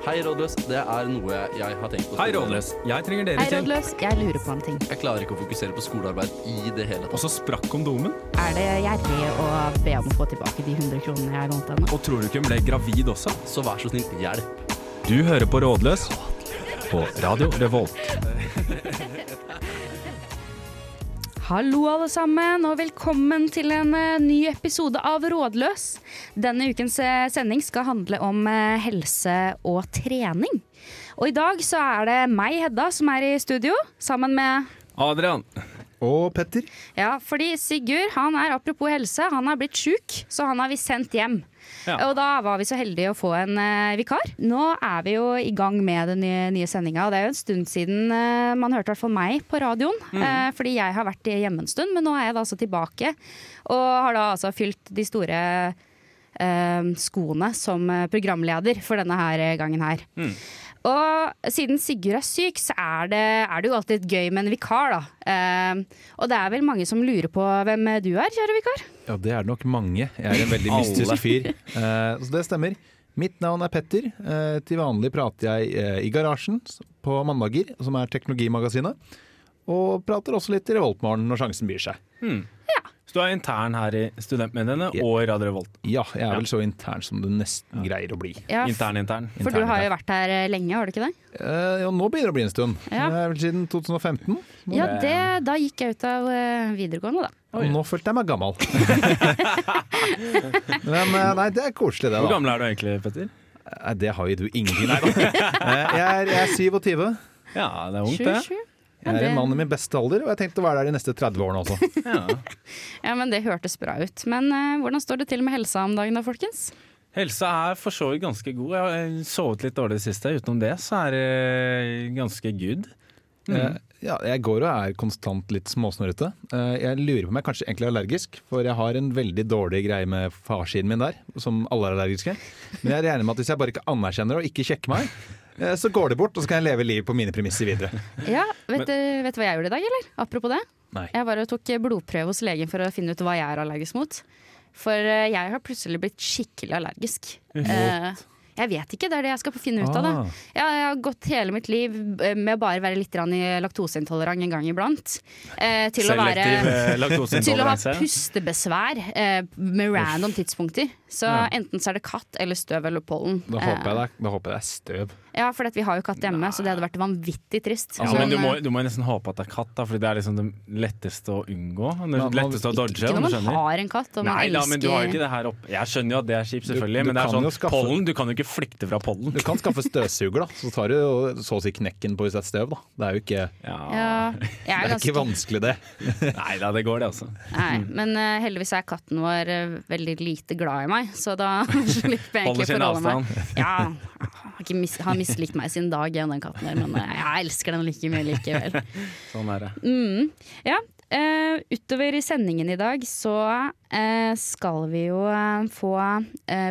Hei, rådløs. Det er noe jeg har tenkt på. Hei, Rådløs. Jeg trenger dere Hei, til. rådløs. Jeg lurer på en ting. Jeg klarer ikke å fokusere på skolearbeid i det hele Og tatt. så sprakk kondomen. Er det gjerrig å be om å få tilbake de 100 kronene jeg lånte henne? Og tror du ikke hun ble gravid også? Så vær så snill, hjelp. Du hører på Rådløs på Radio Revolt. Hallo alle sammen, og velkommen til en eh, ny episode av Rådløs. Denne ukens eh, sending skal handle om eh, helse og trening. Og i dag så er det meg, Hedda, som er i studio, sammen med Adrian. Og Petter. Ja, fordi Sigurd, han er apropos helse, han er blitt sjuk, så han har vi sendt hjem. Ja. Og da var vi så heldige å få en uh, vikar. Nå er vi jo i gang med den nye, nye sendinga, og det er jo en stund siden uh, man hørte i hvert fall meg på radioen. eh, fordi jeg har vært hjemme en stund, men nå er jeg da altså tilbake. Og har da altså fylt de store skoene som eh, programleder for denne her eh, gangen her. Og siden Sigurd er syk, så er det, er det jo alltid gøy med en vikar, da. Eh, og det er vel mange som lurer på hvem du er, kjære vikar? Ja, det er det nok mange. Jeg er en veldig mystisk fyr. Eh, så det stemmer. Mitt navn er Petter. Eh, til vanlig prater jeg eh, i Garasjen på mandager, som er Teknologimagasinet. Og prater også litt i Revoltmorgen når sjansen byr seg. Så du er intern her i Studentmediene Ja. og Radio Revolt. Ja, jeg er vel så intern som du nesten greier å bli. Ja, Intern, intern. For du har jo vært her eh, lenge, har du ikke det? Eh, ja, nå begynner det å bli en stund. Ja. Det er vel siden 2015. Ja, det, da gikk jeg ut av eh, videregående, da. Og nå følte jeg meg gammel. Men nei, det er koselig, det, da Hvor gammel er du egentlig, Petter? Det har jo du ingenting Nei da. jeg, er- jeg er 27. Ja, det er ungt, det. 27? Jeg er en mann i min beste alder, og jeg tenkte å være der de neste 30 årene også. Ja. Ja, men det hørtes bra ut. Men uh, hvordan står det til med helsa om dagen da, folkens? Helsa er for så vidt ganske god. Jeg har sovet litt dårlig i det siste. Utenom det så er det ganske good. Eh, ja, jeg går og er konstant litt småsnørrete. Eh, jeg lurer på om jeg kanskje egentlig er allergisk, for jeg har en veldig dårlig greie med farsiden min der, som alle er allergiske. Men jeg regner med at hvis jeg bare ikke anerkjenner og ikke sjekker meg, så går det bort, og så kan jeg leve livet på mine premisser videre. Ja, vet, du, vet du hva jeg gjorde i dag, eller? Apropos det. Nei. Jeg bare tok blodprøve hos legen for å finne ut hva jeg er allergisk mot. For eh, jeg har plutselig blitt skikkelig allergisk. Eh, jeg vet ikke, det er det jeg skal finne ut av. det. Ah. Jeg har gått hele mitt liv eh, med å bare være litt i laktoseintolerant en gang iblant. Eh, til, å være, eh, til å ha pustebesvær eh, med random tidspunkter. Så Ja. enten så er det katt eller støv eller pollen. Da håper jeg Eh, det, er- da håper jeg det er støv. ja, for vi har jo katt hjemme, så det hadde vært vanvittig trist. Ja, men du må, du må nesten håpe at det er katt, da, Fordi det er liksom det letteste å unngå. Det letteste å dodge. ikke når man har en katt og man Nei da, men du har jo ikke det her oppe. Jeg skjønner jo at det er kjipt, selvfølgelig, Du- du men det er sånn skaffe- pollen. Du kan jo ikke flykte fra pollen. Du kan skaffe støvsuger, da, så tar du så å si knekken på hvis det er støv. da. Det er jo ikke, Ja. Det er ikke vanskelig, det. Nei da, det går det, altså. Nei, men uh, heldigvis er katten vår uh, veldig lite glad i meg, så da slipper jeg egentlig å forholde meg. Ja, har, ikke mis har mislikt meg sin dag, én, den katten der, men uh, jeg elsker den like mye likevel. Sånn er det. Mm, ja. Eh, utover i sendingen i dag så uh, skal vi jo uh, få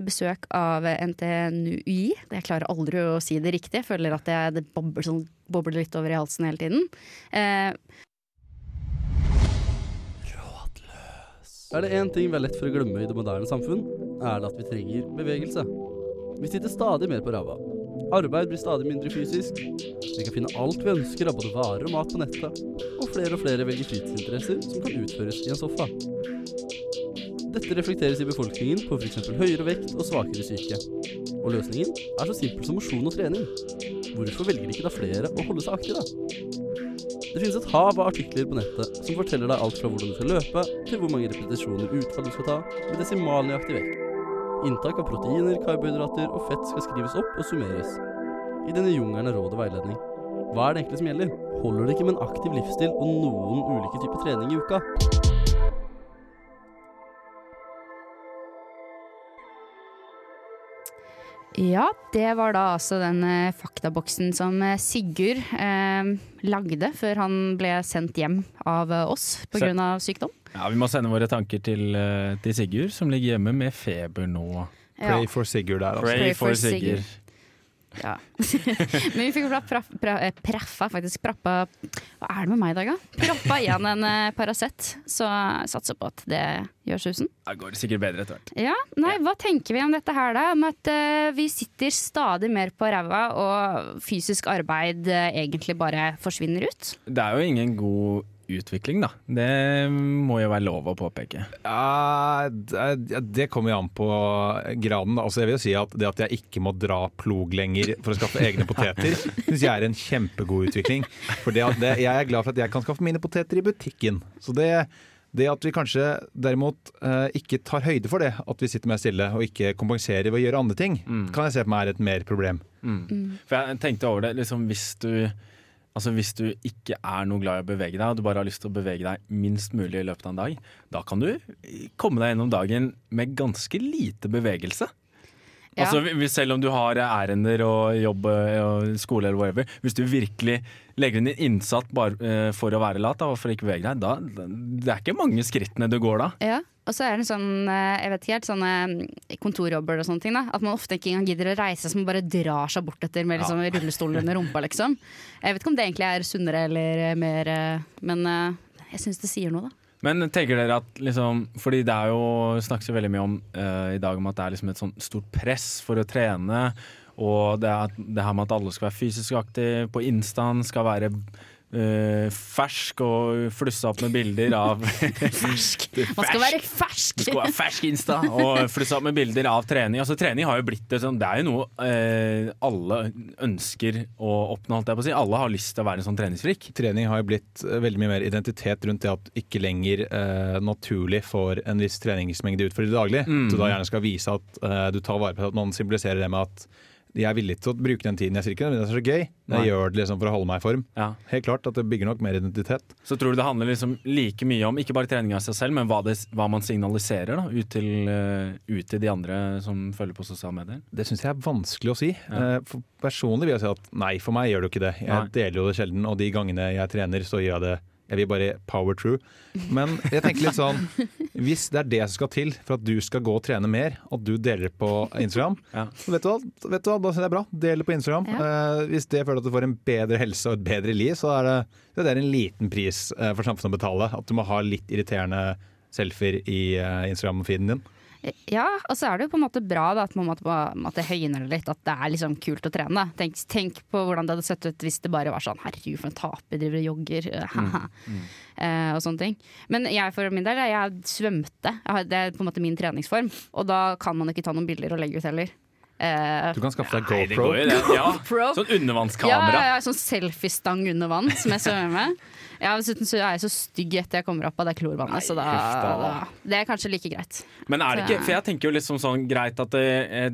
besøk av NTNUI. Jeg klarer aldri å si det riktig. Jeg føler at jeg, det bobler, sånn, bobler litt over i halsen hele tiden. Rådløs. Er det én ting vi er lett for å glemme i det moderne samfunn, er det at vi trenger bevegelse. Vi sitter stadig mer på ræva. Arbeid blir stadig mindre fysisk. Vi kan finne alt vi ønsker av både varer og mat på nettet. Og flere og flere velger fritidsinteresser som kan utføres i en sofa. Dette reflekteres i befolkningen på f.eks. høyere vekt og svakere syke. Og løsningen er så simpel som mosjon og trening. Hvorfor velger ikke da flere å holde seg aktive? Det finnes et hav av artikler på nettet som forteller deg alt fra hvordan du skal løpe, til hvor mange repetisjoner utfall du skal ta, med desimalnøyaktig vekt. Inntak av proteiner, karbohydrater og fett skal skrives opp og summeres. I denne jungelen av råd og veiledning. Hva er det egentlig som gjelder? Holder det ikke med en aktiv livsstil og noen ulike typer trening i uka? Ja, det var da altså den eh, faktaboksen som eh, Sigurd eh, lagde før han ble sendt hjem av eh, oss pga. sykdom. Ja, Vi må sende våre tanker til, til Sigurd, som ligger hjemme med feber nå. Ja. Pray for Sigurd der, altså. Pray Pray for for Sigurd. Sigurd. Ja. Men vi fikk pra- eh, praffa, faktisk prappa Hva er det med meg i dag, da? Proppa igjen en eh, Paracet, så satser på at det gjør susen. Det går sikkert bedre etter hvert. Ja, nei, Hva tenker vi om dette her, da? Om at uh, vi sitter stadig mer på ræva, og fysisk arbeid uh, egentlig bare forsvinner ut? Det er jo ingen god utvikling, da. Det må jo være lov å påpeke. Ja, det, det kommer jo an på graden. Da. Altså, jeg vil jo si at Det at jeg ikke må dra plog lenger for å skaffe egne poteter, syns jeg er en kjempegod utvikling. For det, at det, Jeg er glad for at jeg kan skaffe mine poteter i butikken. Så det, det at vi kanskje derimot eh, ikke tar høyde for det, at vi sitter mer stille og ikke kompenserer ved å gjøre andre ting, kan jeg se på meg er et mer problem. For jeg tenkte over det, liksom hvis du Altså Hvis du ikke er noe glad i å bevege deg, og du bare har lyst til å bevege deg minst mulig i løpet av en dag, da kan du komme deg gjennom dagen med ganske lite bevegelse. Ja. Altså hvis- Selv om du har ærender og jobb og skole eller whatever, hvis du virkelig legger inn en innsats bare eh, for å være lat, da, og for å ikke bevege deg, da det er ikke mange skrittene du går da. Ja, og så er det sånn, eh, jeg vet ikke helt, sånne kontorjobber og sånne ting. da At man ofte ikke engang gidder å reise, så man bare drar seg bort etter med liksom, rullestolen under rumpa, liksom. Jeg vet ikke om det egentlig er sunnere eller eh, mer eh, Men eh, jeg syns det sier noe, da. Men tenker dere at liksom Fordi det er jo snakkes jo veldig mye om uh, i dag om at det er liksom et sånt stort press for å trene. Og det, er, det her med at alle skal være fysisk aktive på Instaen, skal være eh, fersk og flusse opp med bilder av Fersk! Man skal være fersk! Du skal være fersk Insta og flusse opp med bilder av trening. Altså Trening har jo blitt det sånn, det er jo noe uh, alle ønsker å oppnå, holdt jeg på å si. Alle har lyst til å være en sånn treningsfrikk. Trening har jo blitt eh, veldig mye mer identitet rundt det at ikke lenger uh, naturlig får en viss treningsmengde utført i det daglige. Mm. Så da gjerne skal vise at du tar vare på at man symboliserer det med at jeg er villig til å bruke den tiden. Jeg sier ikke det, men det er så gøy. Nei. jeg gjør det liksom for å holde meg i form. Ja. Helt klart at det bygger nok mer identitet. Så tror du det handler liksom like mye om ikke bare trening av seg selv, men hva, det, hva man signaliserer da, ut, til, eh, ut til de andre som følger på sosiale medier? Det syns jeg er vanskelig å si. Ja. Eh, personlig vil jeg si at nei, for meg gjør det jo ikke det. Jeg Nei. deler jo det sjelden, og de gangene jeg trener, så gjør jeg det Jeg vil bare power through. Men jeg tenker litt sånn Hvis det er det som skal til for at du skal gå og trene mer, og du deler på Instagram, Ja. vet du hva, vet du hva da synes jeg det er bra. Del det på Instagram. Eh, hvis det føler at du får en bedre helse og et bedre liv, så er det, det er en liten pris eh, for samfunnet å betale. At du må ha litt irriterende selfier i eh, Instagram-feeden din. Ja, og så er det jo på en måte bra da, at man måtte, måtte høyne det litt. At det er liksom kult å trene. Tenk, tenk på hvordan det hadde sett ut hvis det bare var sånn herregud, for en taper, driver og jogger. haha». Eh, og sånne ting. Men jeg for min del, jeg svømte. Jeg har, det er på en måte min treningsform. Og da kan man ikke ta noen bilder og legge ut heller. Eh, Du kan skaffe deg Nei, det GoPro. går det. Ja. GoPro. Sånn ja, undervannskamera. ja, ja, sånn selfiestang under vann som jeg svømmer med. Ja, Dessuten så er jeg så stygg etter jeg kommer opp av det klorvannet, så da, da. Det er kanskje like greit. Men er det ikke, for jeg tenker jo liksom sånn greit at det,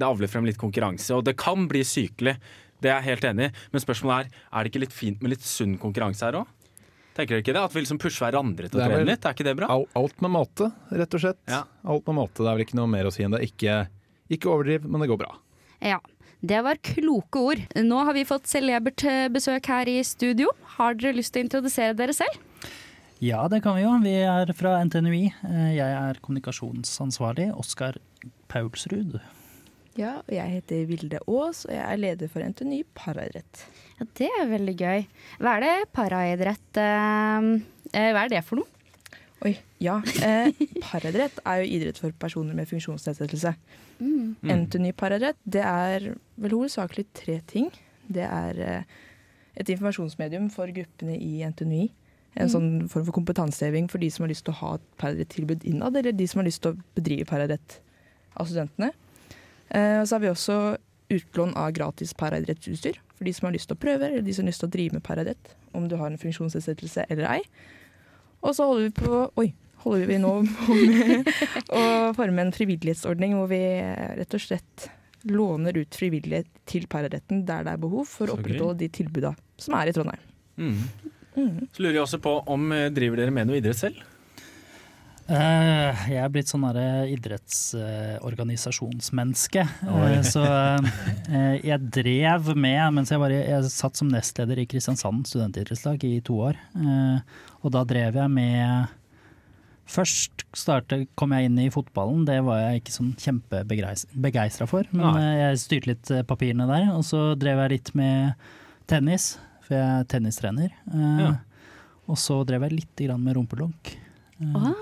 det avler frem litt konkurranse, og det kan bli sykelig. Det er jeg helt enig i. Men spørsmålet er er det ikke litt fint med litt sunn konkurranse her òg? Tenker dere ikke det? At vi liksom pusher hverandre til å trene litt? Er ikke det bra? Alt med måte, rett og slett. Ja. Alt med mate. Det er vel ikke noe mer å si enn det. Ikke, ikke overdriv, men det går bra. Ja, det var kloke ord. Nå har vi fått celebert besøk her i studio. Har dere lyst til å introdusere dere selv? Ja, det kan vi jo. Vi er fra NTNUI. Eh, Jeg er kommunikasjonsansvarlig. Oskar Paulsrud. Ja, og jeg heter Vilde Aas, og jeg er leder for NTNUI paraidrett. Ja, Det er veldig gøy. Hva er det paraidrett eh, eh, Hva er det for noe? Oi, ja. Eh, paraidrett er jo idrett for personer med funksjonsnedsettelse. Mm. NTNY paraidrett, det er vel hovedsakelig tre ting. Det er eh, et informasjonsmedium for gruppene i Entony, En sånn form for kompetanseheving for de som har lyst til å ha et paraidrettilbud innad, eller de som har lyst til å bedrive paradrett av studentene. Eh, og så har vi også utlån av gratis paraidrettsutstyr for de som har lyst til å prøve, eller de som har lyst til å drive med paradrett, om du har en funksjonsnedsettelse eller ei. Og så holder vi på Oi, holder vi nå på med å forme en frivillighetsordning hvor vi rett og slett låner ut frivillige til Pararetten der det er behov for å opprettholde de tilbudene som er i Trondheim. Mm. Mm. Så lurer jeg også på om eh, driver dere med noe idrett selv? Eh, Jeg er blitt sånn idrettsorganisasjonsmenneske. Eh, Så eh, jeg drev med, mens jeg, var, i- jeg satt som nestleder i Kristiansand studentidrettslag i to år. Eh, Og da drev jeg med Først startet, kom jeg inn i fotballen, det var jeg ikke sånn kjempebegeistra for. Men Nei. jeg styrte litt papirene der, og så drev jeg litt med tennis, for jeg er tennistrener. Eh, Ja. Og så drev jeg litt grann med rumpelunk. Ah.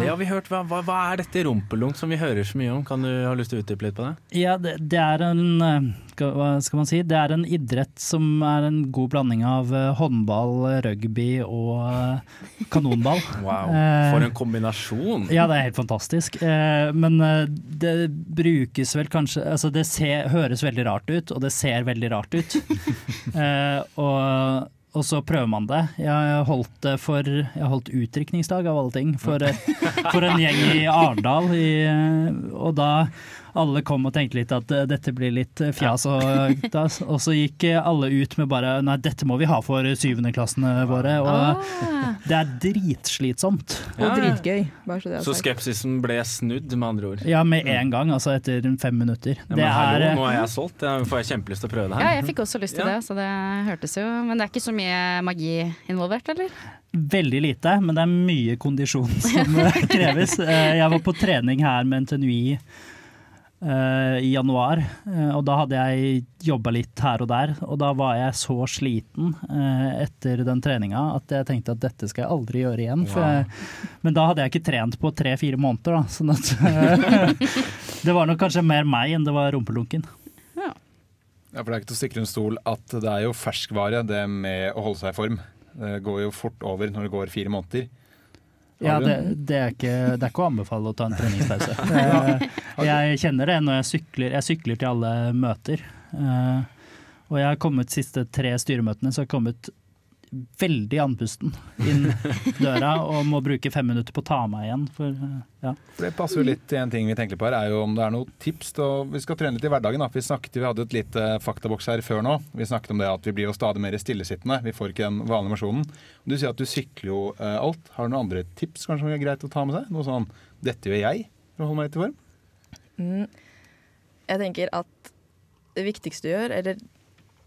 Det har vi hørt. Hva, hva, hva er dette rumpelunk som vi hører så mye om? Kan du ha lyst til å utdype litt på det? Ja, det, det er en eh, Hva skal man si? Det er en idrett som er en god blanding av eh, håndball, rugby og eh, kanonball. Wow, For en kombinasjon! Ja, det er helt fantastisk. Men det brukes vel kanskje Altså, det ser, høres veldig rart ut, og det ser veldig rart ut. og, og så prøver man det. Jeg holdt for Jeg holdt utdrikningsdag, av alle ting, for, eh, for en gjeng i Arendal. eh, Og da alle kom og tenkte litt at eh, dette blir litt eh, fjas, og, da, og så gikk eh, alle ut med bare Nei, dette må vi ha for syvendeklassene våre. Og Ah. det er dritslitsomt. Og dritgøy. Bare så det Så skepsisen ble snudd, med andre ord. Ja, med en gang, altså etter fem minutter. Ja, det men hallo, er nå er jeg solgt. Jeg får jeg kjempelyst til å prøve det her. Ja, jeg fikk også lyst til Ja. det, så det hørtes jo Men det er ikke så mye magi involvert, eller? veldig lite, men det er mye kondisjon som kreves. Jeg var på trening her med NTNUI eh, i januar, Uh, og da hadde jeg jobba litt her og der. Og da var jeg så sliten uh, etter den treninga at jeg tenkte at dette skal jeg aldri gjøre igjen. For jeg, men da hadde jeg ikke trent på tre-fire måneder, da. Sånn at det var nok kanskje mer meg enn det var rumpelunken. Ja, for Det er ikke til å stikke under stol at det er jo ferskvare, det med å holde seg i form. Det går jo fort over når det går fire måneder. Ja, det, det, er ikke, det er ikke å anbefale å ta en treningspause. Jeg, jeg kjenner det når jeg sykler. Jeg sykler til alle møter. Eh, og jeg har kommet de siste tre styremøtene, så har jeg kommet veldig andpusten inn døra og må bruke fem minutter på å ta meg igjen. For, eh, ja. For Det passer jo litt til en ting vi tenker på her, er jo om det er noen tips. vi skal trene litt i hverdagen. Da. Vi, snakket, vi hadde et lite faktaboks her før nå. Vi snakket om det at vi blir jo stadig mer stillesittende. Vi får ikke den vanlige mosjonen. Du sier at du sykler jo eh, alt. Har du noen andre tips kanskje som er greit å ta med seg? Noe sånn 'dette gjør jeg' for å holde meg litt i form? Mm. Jeg tenker at det viktigste du gjør, eller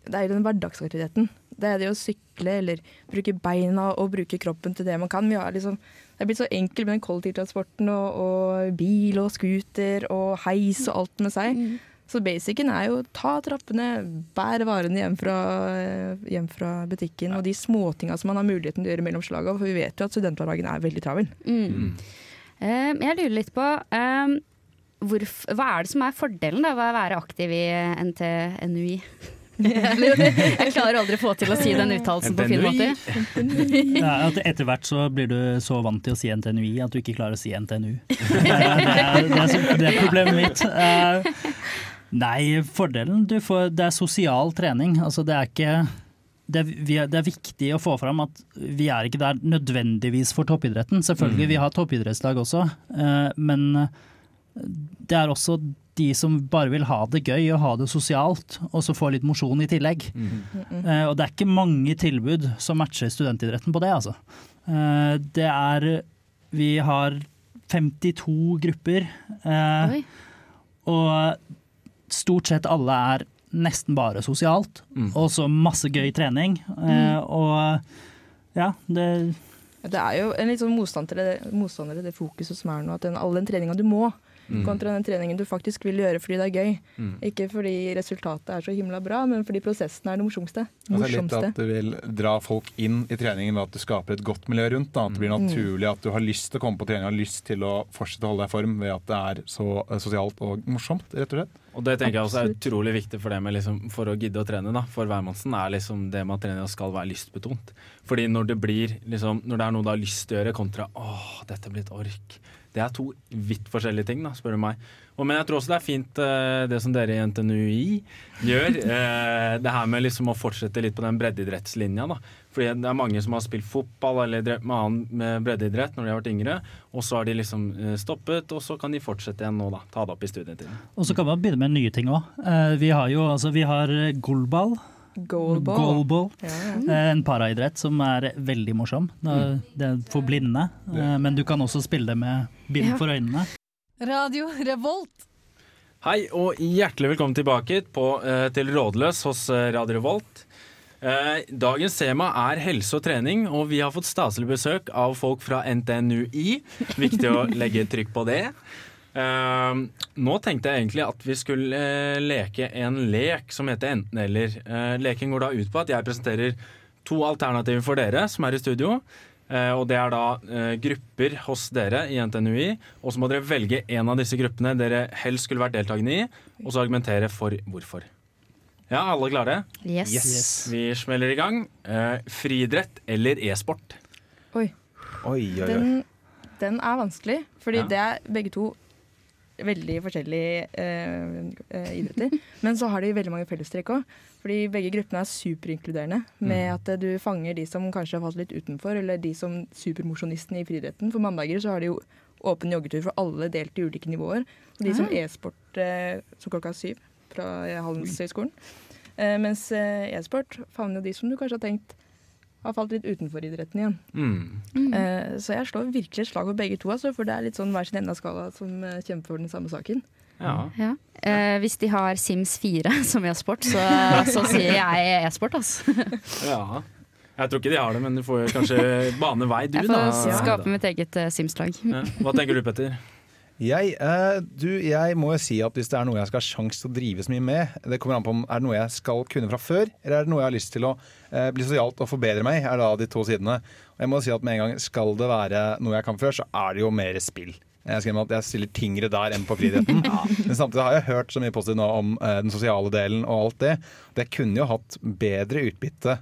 det er jo den hverdagsaktiviteten. Det er det å sykle eller bruke beina og bruke kroppen til det man kan. Vi har liksom, det er blitt så enkelt med den kollektivtransporten og, og bil og scooter og heis og alt med seg. Så basicen er jo ta trappene, bær varene hjem fra, hjem fra butikken og de småtinga som man har muligheten til å gjøre mellom slaga. For vi vet jo at studenthverdagen er veldig travel. Mm. Eh, jeg lurer litt på eh, hvorf- hva er det som er fordelen da, ved å være aktiv i NTNUI? Jeg klarer aldri å få til å si den uttalelsen på fin måte. Ja, at etter hvert så blir du så vant til å si NTNUI at du ikke klarer å si NTNU. Det er, det er, det er, problemet mitt. Eh, Nei, fordelen du får, Det er sosial trening. Altså det er ikke det er, det er viktig å få fram at vi er ikke der nødvendigvis for toppidretten. Selvfølgelig, vi har toppidrettslag også, eh, men det er også de som bare vil ha det gøy og ha det sosialt, og så få litt mosjon i tillegg. Eh, og det er ikke mange tilbud som matcher studentidretten på det, altså. Uh, det er Vi har 52 grupper, uh, og stort sett alle er nesten bare sosialt. Mm. Og så masse gøy trening. Eh, og ja, det Det er jo en litt sånn motstand til det, det fokuset som er nå. At den, all den treninga du må, Mm. kontra den treningen du faktisk vil gjøre fordi det er gøy. Mm. Ikke fordi resultatet er så himla bra, men fordi prosessen er det morsomste. Altså litt at du vil dra folk inn i treningen ved at du skaper et godt miljø rundt. Da. At det blir Mm. naturlig at du har lyst til å komme på trening, har lyst til å fortsette å holde deg i form ved at det er så eh, sosialt og morsomt, rett og slett. Og det tenker jeg også er utrolig viktig for det med liksom, for å gidde å trene. da, For hvermannsen er liksom det med at treninga skal være lystbetont. Fordi når det blir liksom, når det er noe du har lyst til å gjøre, kontra åh, dette blir et ork. Det er to vidt forskjellige ting, da, spør du meg. Og, men jeg tror også det er fint uh, det som dere i NTNUI gjør. Uh, det her med liksom å fortsette litt på den breddeidrettslinja. da. Fordi det er mange som har spilt fotball eller drevet med annen breddeidrett når de har vært yngre, og så har de liksom uh, stoppet, og så kan de fortsette igjen nå, da. Ta det opp i studietiden. Og så kan man begynne med nye ting òg. Vi har jo altså, vi har goalball. Goalball. Goalball. Ja, ja. Eh, En paraidrett som er veldig morsom. Det er for blinde, eh, men du kan også spille det med bind for øynene. Radio Revolt. Hei og hjertelig velkommen tilbake på, eh, til Rådløs hos eh, Radio Revolt. Eh, dagens tema er helse og trening, og vi har fått staselig besøk av folk fra NTNUI. Viktig å legge trykk på det. Eh, nå tenkte jeg egentlig at vi skulle eh, leke en lek som heter enten-eller. Eh, leken går da ut på at jeg presenterer to alternativer for dere som er i studio. Eh, og Det er da eh, grupper hos dere i NTNUI. Og så må dere velge en av disse gruppene dere helst skulle vært deltakende i, og så argumentere for hvorfor. Ja, alle klare? Yes. Vi smeller i gang. Eh, friidrett eller e-sport? Oi. Oi, oi, oi. Den, den er vanskelig, fordi Ja. det er begge to veldig forskjellige eh, eh, idretter. Men så har de veldig mange fellestrekk òg. Fordi begge gruppene er superinkluderende. Med at eh, du fanger de som kanskje har falt litt utenfor, eller de som supermosjonistene i friidretten. For mandager så har de jo åpen joggetur for alle delt i ulike nivåer. Og de som Ah. e-sport eh, så klokka syv fra Handelshøyskolen. Eh, mens eh, e-sport favner jo de som du kanskje har tenkt har falt litt utenfor idretten igjen. Mm. Eh, så jeg slår virkelig et slag for begge to, altså, for det er litt sånn hver sin ende av skala som eh, kjemper for den samme saken. Ja. Ja. Eh, hvis de har Sims 4 som e-sport, så, så sier jeg e-sport, altså. ja. Jeg tror ikke de har det, men du får kanskje bane vei, du Jeg da. får skape mitt eget uh, Sims-lag. Ja. Hva tenker du, Petter? Jeg, eh, du, jeg må jo si at hvis det er noe jeg skal ha sjanse til å drive så mye med Det kommer an på om er det noe jeg skal kunne fra før, eller er det noe jeg har lyst til å eh, bli sosialt og forbedre meg, er da de to sidene. Og jeg må si at med en gang skal det være noe jeg kan før, så er det jo mer spill. Jeg skriver at jeg stiller tyngre der enn på friidretten. Men samtidig har jeg hørt så mye positivt nå om eh, den sosiale delen og alt det. Det kunne jo hatt bedre utbytte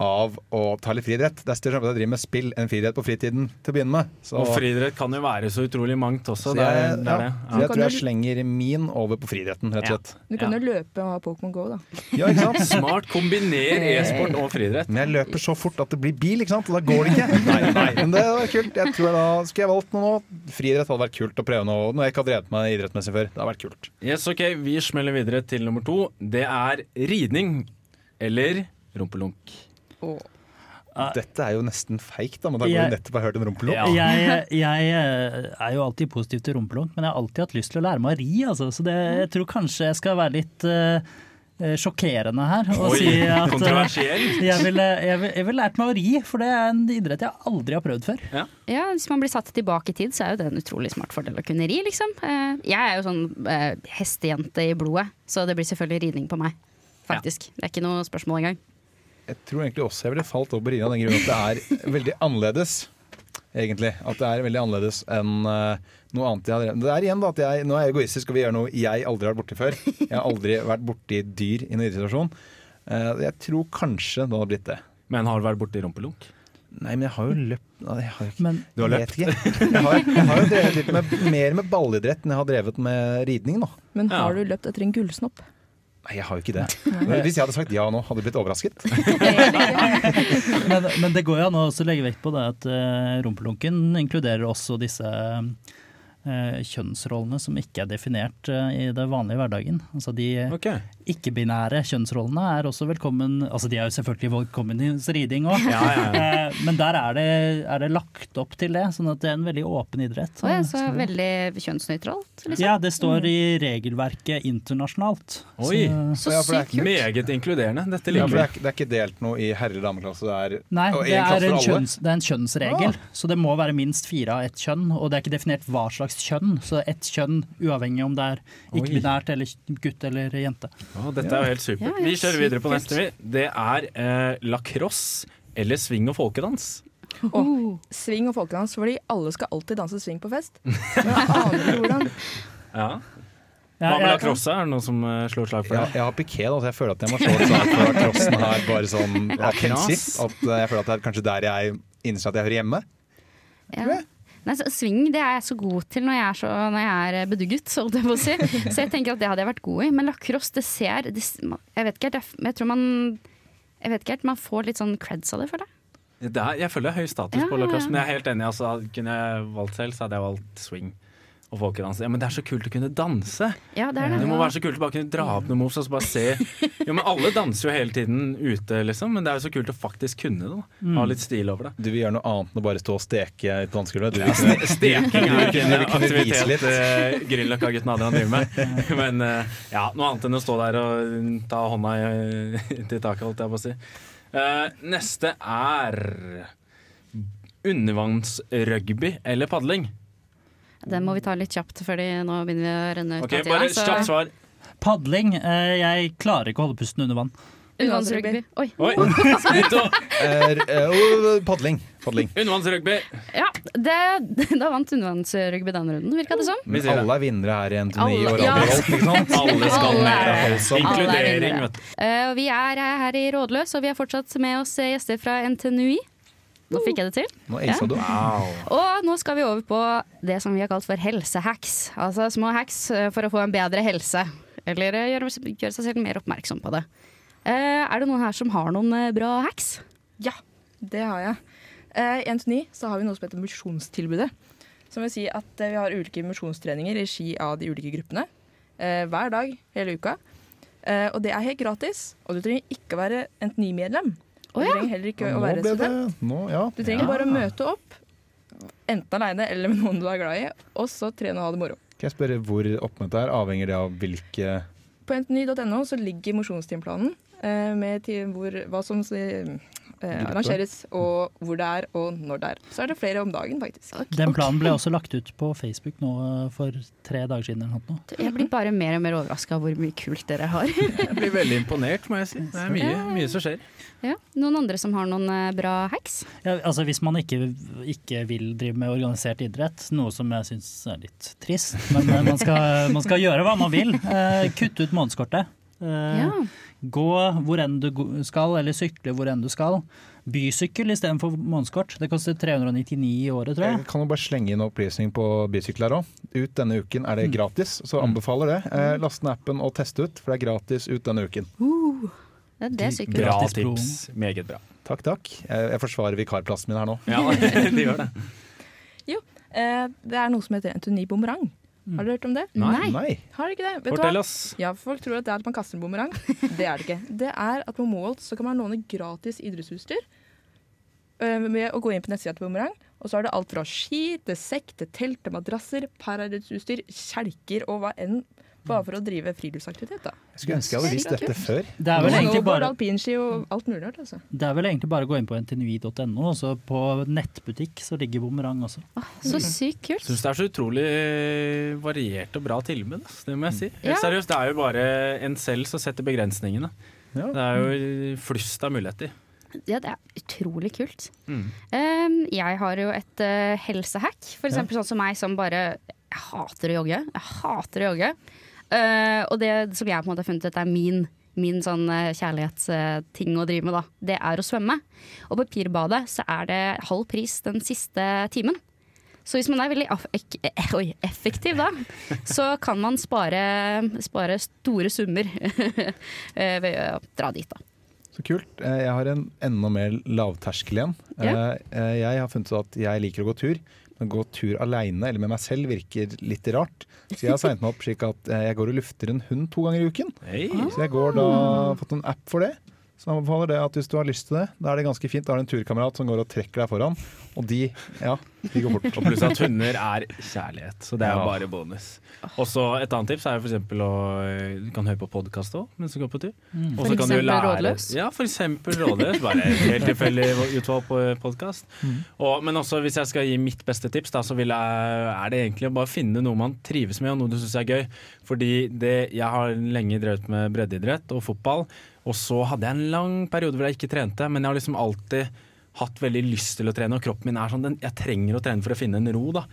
av å ta litt friidrett. Det er større sjanse for at jeg driver med spill enn friidrett på fritiden til å begynne med. Så- Og friidrett kan jo være så utrolig mangt også. så Det er, jeg, det er det. ja, Ja. så jeg tror jeg slenger min over på friidretten, rett og slett. Du kan Ja. jo løpe og ha Pokémon Go, da. Ja, ikke sant? Smart. Kombiner e-sport og friidrett. Men jeg løper så fort at det blir bil, ikke sant? og da går det ikke. Nei, nei, men det var kult. Jeg tror jeg da Skulle jeg valgt noe nå? Friidrett hadde vært kult å prøve noe, når jeg ikke har drevet meg idrettsmessig før. Det hadde vært kult. Yes, ok, Vi smeller videre til nummer to. Det er ridning eller rumpelunk. Dette er jo nesten feigt, da, men da går du nettopp har hørt en rumpelunk. Ja. Jeg, jeg eh, er jo alltid positiv til rumpelunk, men jeg har alltid hatt lyst til å lære meg å ri. Altså. Så det, jeg tror kanskje jeg skal være litt eh, sjokkerende her og Oi, si at eh, jeg ville jeg vil, jeg vil lært meg å ri, for det er en idrett jeg aldri har prøvd før. Ja, Hvis man blir satt tilbake i tid, så er jo det en utrolig smart fordel å kunne ri, liksom. Jeg er jo sånn hestejente i blodet, så det blir selvfølgelig ridning på meg. Faktisk. Det er ikke noe spørsmål engang. Jeg tror egentlig også jeg ville falt over på ridning av den grunn at det er veldig annerledes. Egentlig. At det er veldig annerledes enn eh, noe annet jeg har drevet Det er igjen da at jeg, Nå er jeg egoistisk og vil gjøre noe jeg aldri har vært borti før. Jeg har aldri vært borti dyr i en idrettssituasjon. Eh, jeg tror kanskje det hadde blitt det. Men har du vært borti rumpelunk? Nei, men jeg har jo løpt Nei, jeg har ikke, Men Du har løpt? Jeg, jeg, har, jeg har jo drevet litt med, mer med ballidrett enn jeg har drevet med ridning nå. Men Ja. har du løpt etter en gullsnopp? Nei, jeg har jo ikke det. Hvis jeg hadde sagt ja nå, hadde du blitt overrasket? Men, men det går jo an å legge vekt på det at uh, rumpelunken inkluderer også disse kjønnsrollene som ikke er definert eh, i det vanlige hverdagen. Altså De okay. ikke-binære kjønnsrollene er også velkommen Altså De er jo selvfølgelig velkommen i riding òg, Ja, ja, ja. men der er det, er det lagt opp til det. Sånn at det er en veldig åpen idrett. Så, så veldig kjønnsnøytralt, liksom. Ja, det står i regelverket internasjonalt. Oi. Så Ja, for det er sykt kult. Meget inkluderende. Dette liker for det, er, ikke- det er ikke delt noe i herre- og dameklasse? Det er Nei, og det er en, kjønns, det er en kjønnsregel. Så det må være minst fire av ett kjønn. Og det er ikke definert hva slags kjønn. Så ett kjønn uavhengig om det er ikke-binært eller gutt eller jente. Å, dette er jo helt supert. Ja, ja, Vi kjører videre på neste. vi. Det er eh, lacrosse eller swing og folkedans. Og sving og folkedans, fordi alle skal alltid danse swing på fest. Men jeg aner ikke hvordan. Ja. Ja, Hva med lacrosse? Er det noen som eh, slår slag for Ja, det? jeg har piké, da, så jeg føler at jeg må slå et slag for lacrossen her bare sånn av prinsipp. At jeg føler at det er kanskje der jeg innser at jeg hører hjemme. Ja. Nei, så, swing det er jeg så god til når jeg er, så, når jeg er bedugget, så, si. så jeg tenker at det hadde jeg vært god i. Men lacrosse, det ser det, Jeg vet ikke helt, jeg, tror man Jeg vet ikke helt, man får litt sånn creds av det, føler jeg. Det er, jeg føler er høy status Ja, på lacrosse, men jeg er helt enig. Altså, kunne jeg valgt selv, så hadde jeg valgt swing og folkedans. Ja, men det er så kult å kunne danse! Ja, det er det. Det må være så kult å bare kunne dra opp noen moves og så bare se. Jo, men Alle danser jo hele tiden ute, liksom, men det er jo så kult å faktisk kunne det. da. Ha litt stil over det. Du vil gjøre noe annet enn å bare stå og steke i et dansegulv. Du vil kunne- Steking er jo en aktivitet litt. uh, Grünerløkka-gutten Adrian driver med. Men eh, ja, noe annet enn å stå der og ta hånda i, til taket, holdt jeg på å si. Eh, neste er undervannsrugby eller padling. Den må vi ta litt kjapt, fordi nå begynner vi å renne ut Ok, av tida, Bare så- kjapt svar. Padling. eh, Jeg klarer ikke å holde pusten under vann. Undervannsrugby. Oi. Oi, padling. padling. Undervannsrugby. Ja, det, da vant undervannsrugby den runden, virka det som. sånn? Alle er vinnere her i ja. Volt, ikke sant? Alle skal med. er- er Inkludering, vet du. Eh, vi er her i Rådløs, og vi har fortsatt med oss gjester fra NTNUI. Nå fikk jeg det til. Nå ja. du. Og nå skal vi over på det som vi har kalt for helsehacks. Altså små hacks eh, for å få en bedre helse. Eller eh, gjøre, gjøre seg selv mer oppmerksom på det. Eh, er det noen her som har noen bra hacks? Ja, det har jeg. I I NTNI så har vi noe som heter mosjonstilbudet. Som vil si at vi har ulike mosjonstreninger i regi av de ulike gruppene. eh, hver dag hele uka. Eh, og det er helt gratis. Og du trenger ikke å være NTNI-medlem. Å du trenger heller ikke ja, å være student. nå, ja. Du trenger bare å møte opp, enten aleine eller med noen du er glad i, og så trene og ha det moro. Kan jeg spørre hvor oppmøtet er? Avhenger det av hvilke På ntny.no så ligger mosjonstimeplanen eh, med hvor, hva som eh, arrangeres, og hvor det er, og når det er. Så er det flere om dagen, faktisk. Den planen ble også lagt ut på Facebook nå eh, for tre dager siden. eller noe. Jeg blir bare mer og mer overraska hvor mye kult dere har. Jeg blir veldig imponert, må jeg si. Det er mye, mye som skjer. ja. Noen andre som har noen eh, bra hacks? Ja, altså Hvis man ikke, ikke vil drive med organisert idrett, noe som jeg syns er litt trist, men eh, man skal, man skal gjøre hva man vil. Eh, kutte ut månedskortet. Eh, Ja. Gå hvor enn du skal, eller sykle hvor enn du skal. Bysykkel istedenfor månedskort. Det koster 399 i året, tror Jeg jeg. kan jo bare slenge inn opplysning på bysykler òg. Ut denne uken er det Mm. gratis, så anbefaler det. Eh, Last ned appen og test ut, for det er gratis ut denne uken. Uh. det er. Bra tips. Meget bra. Takk, takk. Jeg, jeg forsvarer vikarplassen min her nå. Ja, de gjør det. Eh, det er noe som heter NTNY bumerang. Har dere hørt om det? Nei. Nei. Har dere ikke det? Vet? Fortell oss. Ja, Folk tror at det er at man kaster en bumerang. Det er det ikke. Det er at på Målt så kan man låne gratis idrettsutstyr øh, med å gå inn på nettsida til Bumerang. Og så er det alt fra ski til sekk til telt til madrasser, paraidrettsutstyr, kjelker og hva enn. Bare for å drive friluftsaktivitet, da. Jeg skulle ønske jeg hadde visst dette før. Det er vel egentlig bare, alpinski og alt mulig rart, altså. det er vel egentlig bare å gå inn på ntnui.no, og så på nettbutikk så ligger Bumerang også. Så sykt kult. Syns det er så utrolig variert og bra tilbud. Det må jeg si. Helt Ja. seriøst, det er jo bare en selv som setter begrensningene. Ja. Det er jo flust av muligheter. Ja, det er utrolig kult. Mm. Um, jeg har jo et uh, helsehack. For eksempel sånn som meg som bare Jeg hater å jogge. Jeg hater å jogge. Uh, og det som jeg på en måte har funnet ut er min, min sånn uh, kjærlighetsting å drive med, da, det er å svømme. Og på Pirbadet så er det halv pris den siste timen. Så hvis man er veldig eh, oi, effektiv da, så kan man spare, spare store summer eh, ved å dra dit, da. Så kult. Eh, Jeg har en enda mer lavterskel igjen. Ja. Eh, eh, Jeg har funnet ut at jeg liker å gå tur, men gå tur aleine eller med meg selv virker litt rart. Så jeg har signet meg opp slik at eh, jeg går og lufter en hund to ganger i uken. Hey. Så jeg går da fått en app for det. Så jeg anbefaler det at hvis du har lyst til det, da er det ganske fint. Da er det en turkamerat som går og trekker deg foran, og de, ja, de går fort. Og pluss at hunder er kjærlighet, så det er Ja. bare bonus. Og så Et annet tips er jo for eksempel å Du kan høre på podkast òg mens du går på tur. Mm. Og For så kan du eksempel lære- Rådløs? Ja, for eksempel Rådløs. Bare helt tilfeldig utvalg på podkast. Men også hvis jeg skal gi mitt beste tips, da, så vil jeg, er det egentlig å bare finne noe man trives med, og noe du syns er gøy. Fordi det, jeg har lenge drevet med breddeidrett og fotball, og så hadde jeg en lang periode hvor jeg ikke trente, men jeg har liksom alltid hatt veldig lyst til å trene, og kroppen min er sånn Jeg trenger å trene for å finne en ro, da.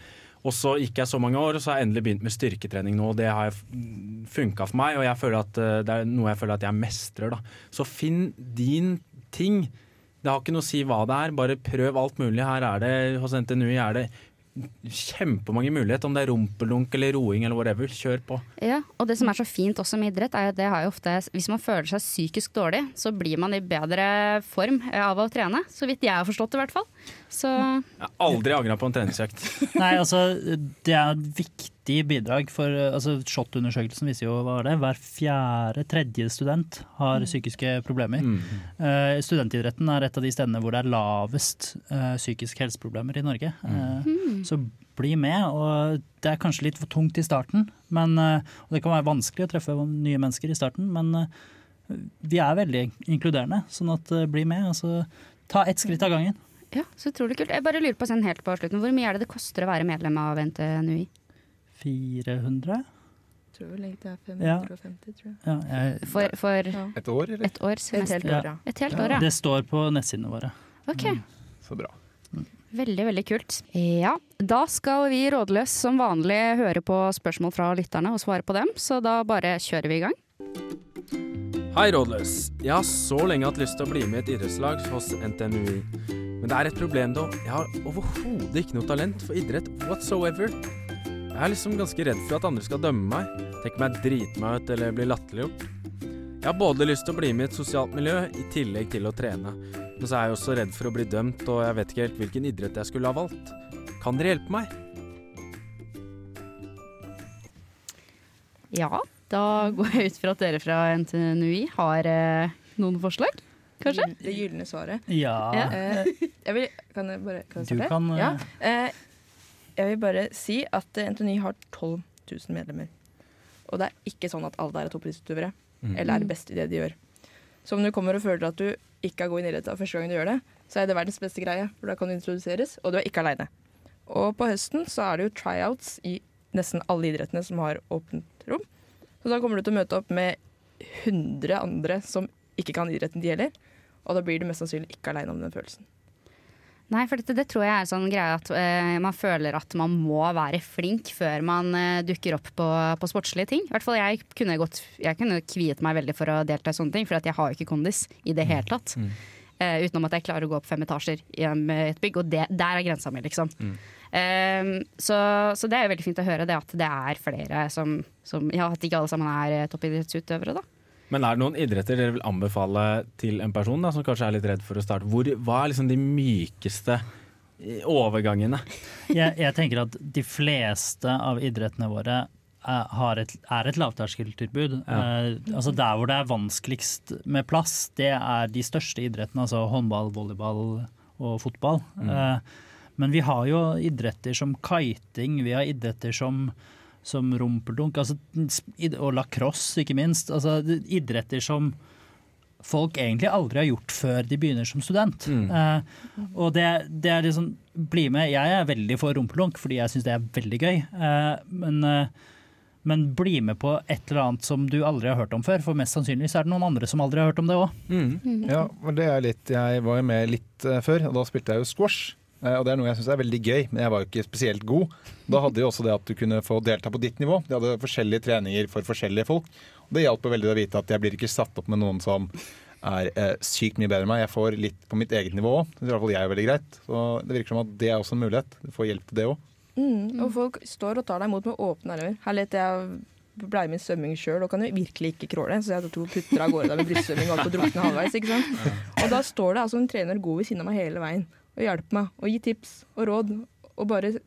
Og så gikk jeg så mange år, og så har jeg endelig begynt med styrketrening nå. og Det har funka for meg, og jeg føler at eh, det er noe jeg føler at jeg mestrer. da. Så finn din ting. Det har ikke noe å si hva det er, bare prøv alt mulig. Her er det, hos NTNU er det kjempemange muligheter, om det er rumpelunk eller roing eller whatever. Kjør på. Ja, og det som er så fint også med idrett, er at det har jo ofte Hvis man føler seg psykisk dårlig, så blir man i bedre form eh, av å trene. Så vidt jeg har forstått det, i hvert fall. Så Jeg har aldri angra på en treningsøkt. Nei, altså det er et viktig bidrag for altså, SHoT-undersøkelsen viser jo hva var det, hver fjerde, tredje student har psykiske problemer. Mm. Uh, studentidretten er et av de stedene hvor det er lavest uh, psykiske helseproblemer i Norge. Eh, Så bli med. og Det er kanskje litt for tungt i starten, men, eh, og det kan være vanskelig å treffe nye mennesker i starten, men vi er veldig inkluderende, sånn at eh, bli med. Altså, ta ett skritt av gangen. Ja, så utrolig kult. Jeg bare lurer på sånn helt på slutten, Hvor mye er det det koster å være medlem av NTNUI? 400? Tror vel egentlig det er 550, tror jeg. Ja, jeg, For, for Ja. Et år, eller? et år? Et semester? helt år, ja. Et helt år, ja. det står på nettsidene våre. Ok, Så bra. Veldig, veldig kult. Ja, da skal vi rådløs som vanlig høre på spørsmål fra lytterne og svare på dem, så da bare kjører vi i gang. Hei, Rådløs. Jeg har så lenge hatt lyst til å bli med i et idrettslag hos NTNUI. Men det er et problem da. Jeg har overhodet ikke noe talent for idrett whatsoever. Jeg er liksom ganske redd for at andre skal dømme meg, tenke meg drite meg ut eller bli latterliggjort. Jeg har både lyst til å bli med i et sosialt miljø i tillegg til å trene. Men så er jeg også redd for å bli dømt, og jeg vet ikke helt hvilken idrett jeg skulle ha valgt. Kan dere hjelpe meg? Ja, da går jeg ut fra at dere fra NTNUI har eh, noen forslag, kanskje? Det gylne svaret. Ja, Eh, jeg vil, kan jeg bare kan jeg du kan eh, Ja. Eh, jeg vil bare si at NTNUI har 12 000 medlemmer. Og det er ikke sånn at alle der er toppidrettsutøvere, eller er best i det de gjør. Så om du kommer og føler at du ikke er god i idrett av første gang du gjør det, så er det verdens beste greie, for da kan du introduseres, og du er ikke aleine. Og på høsten så er det jo tryouts i nesten alle idrettene som har åpent rom. Så da kommer du til å møte opp med 100 andre som ikke kan idretten de heller. og da blir du mest sannsynlig ikke aleine om den følelsen. Nei, for dette, det tror jeg er sånn greie at uh, man føler at man må være flink før man uh, dukker opp på, på sportslige ting. I hvert fall jeg kunne, gått, jeg kunne kviet meg veldig for å delta i sånne ting, for at jeg har jo ikke kondis i det hele tatt. Eh, utenom at jeg klarer å gå opp fem etasjer i et bygg, og det, der er grensa mi, liksom. Eh, så, så det er jo veldig fint å høre det at det er flere som, som Ja, at ikke alle sammen er eh, toppidrettsutøvere, da. Men er det noen idretter dere vil anbefale til en person da, som kanskje er litt redd for å starte? Hvor, hva er liksom de mykeste eh, overgangene? jeg, jeg tenker at de fleste av idrettene våre er, har et, er et lavterskeltilbud. Eh, altså der hvor det er vanskeligst med plass, det er de største idrettene, altså håndball, volleyball og fotball. Eh, men vi har jo idretter som kiting, vi har idretter som som rumpeldunk altså, og lacrosse, ikke minst. Altså, idretter som folk egentlig aldri har gjort før de begynner som student. Eh, og det, det er liksom Bli med. Jeg er veldig for rumpelunk fordi jeg syns det er veldig gøy. Eh, men, eh, men bli med på et eller annet som du aldri har hørt om før, for mest sannsynlig så er det noen andre som aldri har hørt om det òg. Ja, men det er litt Jeg var jo med litt før, og da spilte jeg jo squash. Eh, og det er noe jeg syns er veldig gøy, men jeg var jo ikke spesielt god. Da hadde jo også det at du kunne få delta på ditt nivå. De hadde forskjellige treninger for forskjellige folk. Og det hjalp veldig å vite at jeg blir ikke satt opp med noen som er eh, sykt mye bedre enn meg. Jeg får litt på mitt eget nivå òg. Det synes i hvert fall jeg er veldig greit. Så det virker som at det er også en mulighet. Du får hjelp til det òg. Mm, og folk står og tar deg imot med åpne armer. Her leter jeg blei med i svømming sjøl og kan jo virkelig ikke crawle, så jeg to putter av gårde der med brystsvømming og holdt på å drukne halvveis. ikke sant? Og da står det altså en trener god ved siden av meg hele veien og hjelper meg og gir tips og råd og bare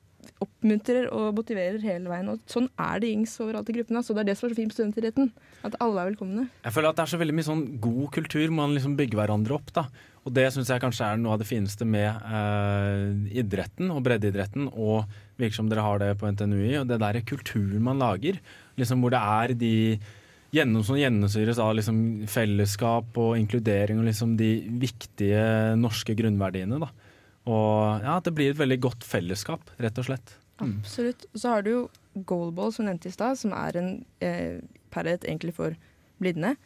oppmuntrer og motiverer hele veien. Og sånn er det gjengs overalt i gruppene. Så det er det som er så fint med studentidretten. At alle er velkomne. Jeg føler at det er så veldig mye sånn god kultur, man liksom bygger hverandre opp. da. Og det syns jeg kanskje er noe av det fineste med eh, idretten og breddeidretten, og virker som dere har det på NTNUI, og det der kulturen man lager. liksom Hvor det er de gjennom, som gjennomsyres av liksom fellesskap og inkludering og liksom de viktige norske grunnverdiene. da. Og ja, at det blir et veldig godt fellesskap, rett og slett. Absolutt. Så har du jo goalball, som nevnte i stad, som er en eh, parrett egentlig for blinde.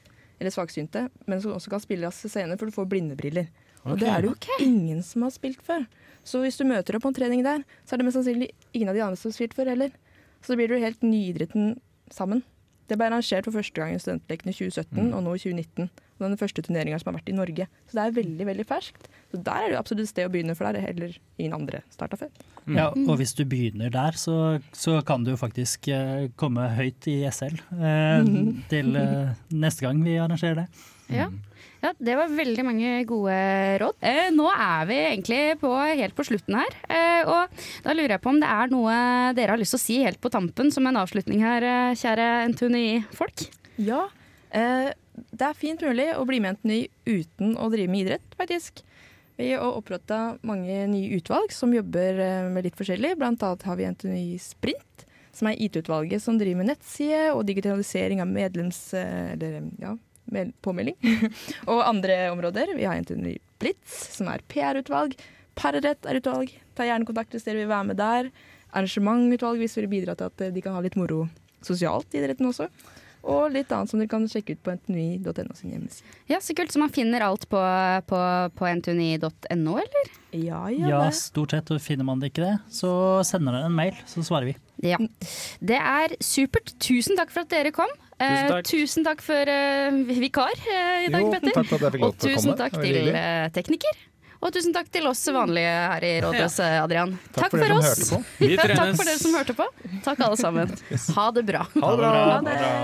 Eller svaksynte, men som også kan spilles senere, for du får blindebriller. Og det er det jo ingen som har spilt før. Så hvis du møter opp på en trening der, så er det mest sannsynlig ingen av de andre som har spilt før heller. Så da blir du helt nyidretten sammen. Det ble arrangert for første gang i Studentlekene i 2017 og nå i 2019. Og det er den første turneringa som har vært i Norge. Så det er veldig veldig ferskt. Så der er det jo absolutt sted å begynne, for der er heller ingen andre starta før. Ja, og hvis du begynner der, så, så kan du jo faktisk eh, komme høyt i SL eh, til eh, neste gang vi arrangerer det. Ja. ja, det var veldig mange gode råd. Eh, nå er vi egentlig på, helt på slutten her. Eh, og da lurer jeg på om det er noe dere har lyst til å si helt på tampen som en avslutning her, eh, kjære NTNUI-folk? Ja, eh, det er fint mulig å bli med i NTNY uten å drive med idrett, faktisk. Vi har oppretta mange nye utvalg som jobber eh, med litt forskjellig. Blant annet har vi NTNY Sprint, som er IT-utvalget som driver med nettside og digitalisering av medlems... eh, Eller ja, med påmelding. og andre områder. Vi har NTNU Blitz, som er PR-utvalg. Parrett er utvalg. Ta gjerne kontakt hvis dere vil være med der. Arrangementutvalg hvis dere vil bidra til at eh, de kan ha litt moro sosialt i idretten også. Og litt annet som dere kan sjekke ut på ntni.no sin hjemmeside. Ja, Så kult. Så man finner alt på, på, på ntuni.no, eller? Ja, ja, Ja, det. stort sett. Og finner man det ikke det, så sender dere en mail, så svarer vi. Ja. Det er supert. Tusen takk for at dere kom. Tusen takk. Eh, tusen takk for eh, vikar eh, i dag, Jo, Petter. takk for at jeg fikk lov Og til å tusen komme. takk tusen takk til eh, tekniker. Og tusen takk til oss vanlige her i Rådhuset, Adrian. Takk for dere som oss. Takk for dere som hørte på. Takk alle sammen. Ha det bra. Ha det bra. Ha det bra.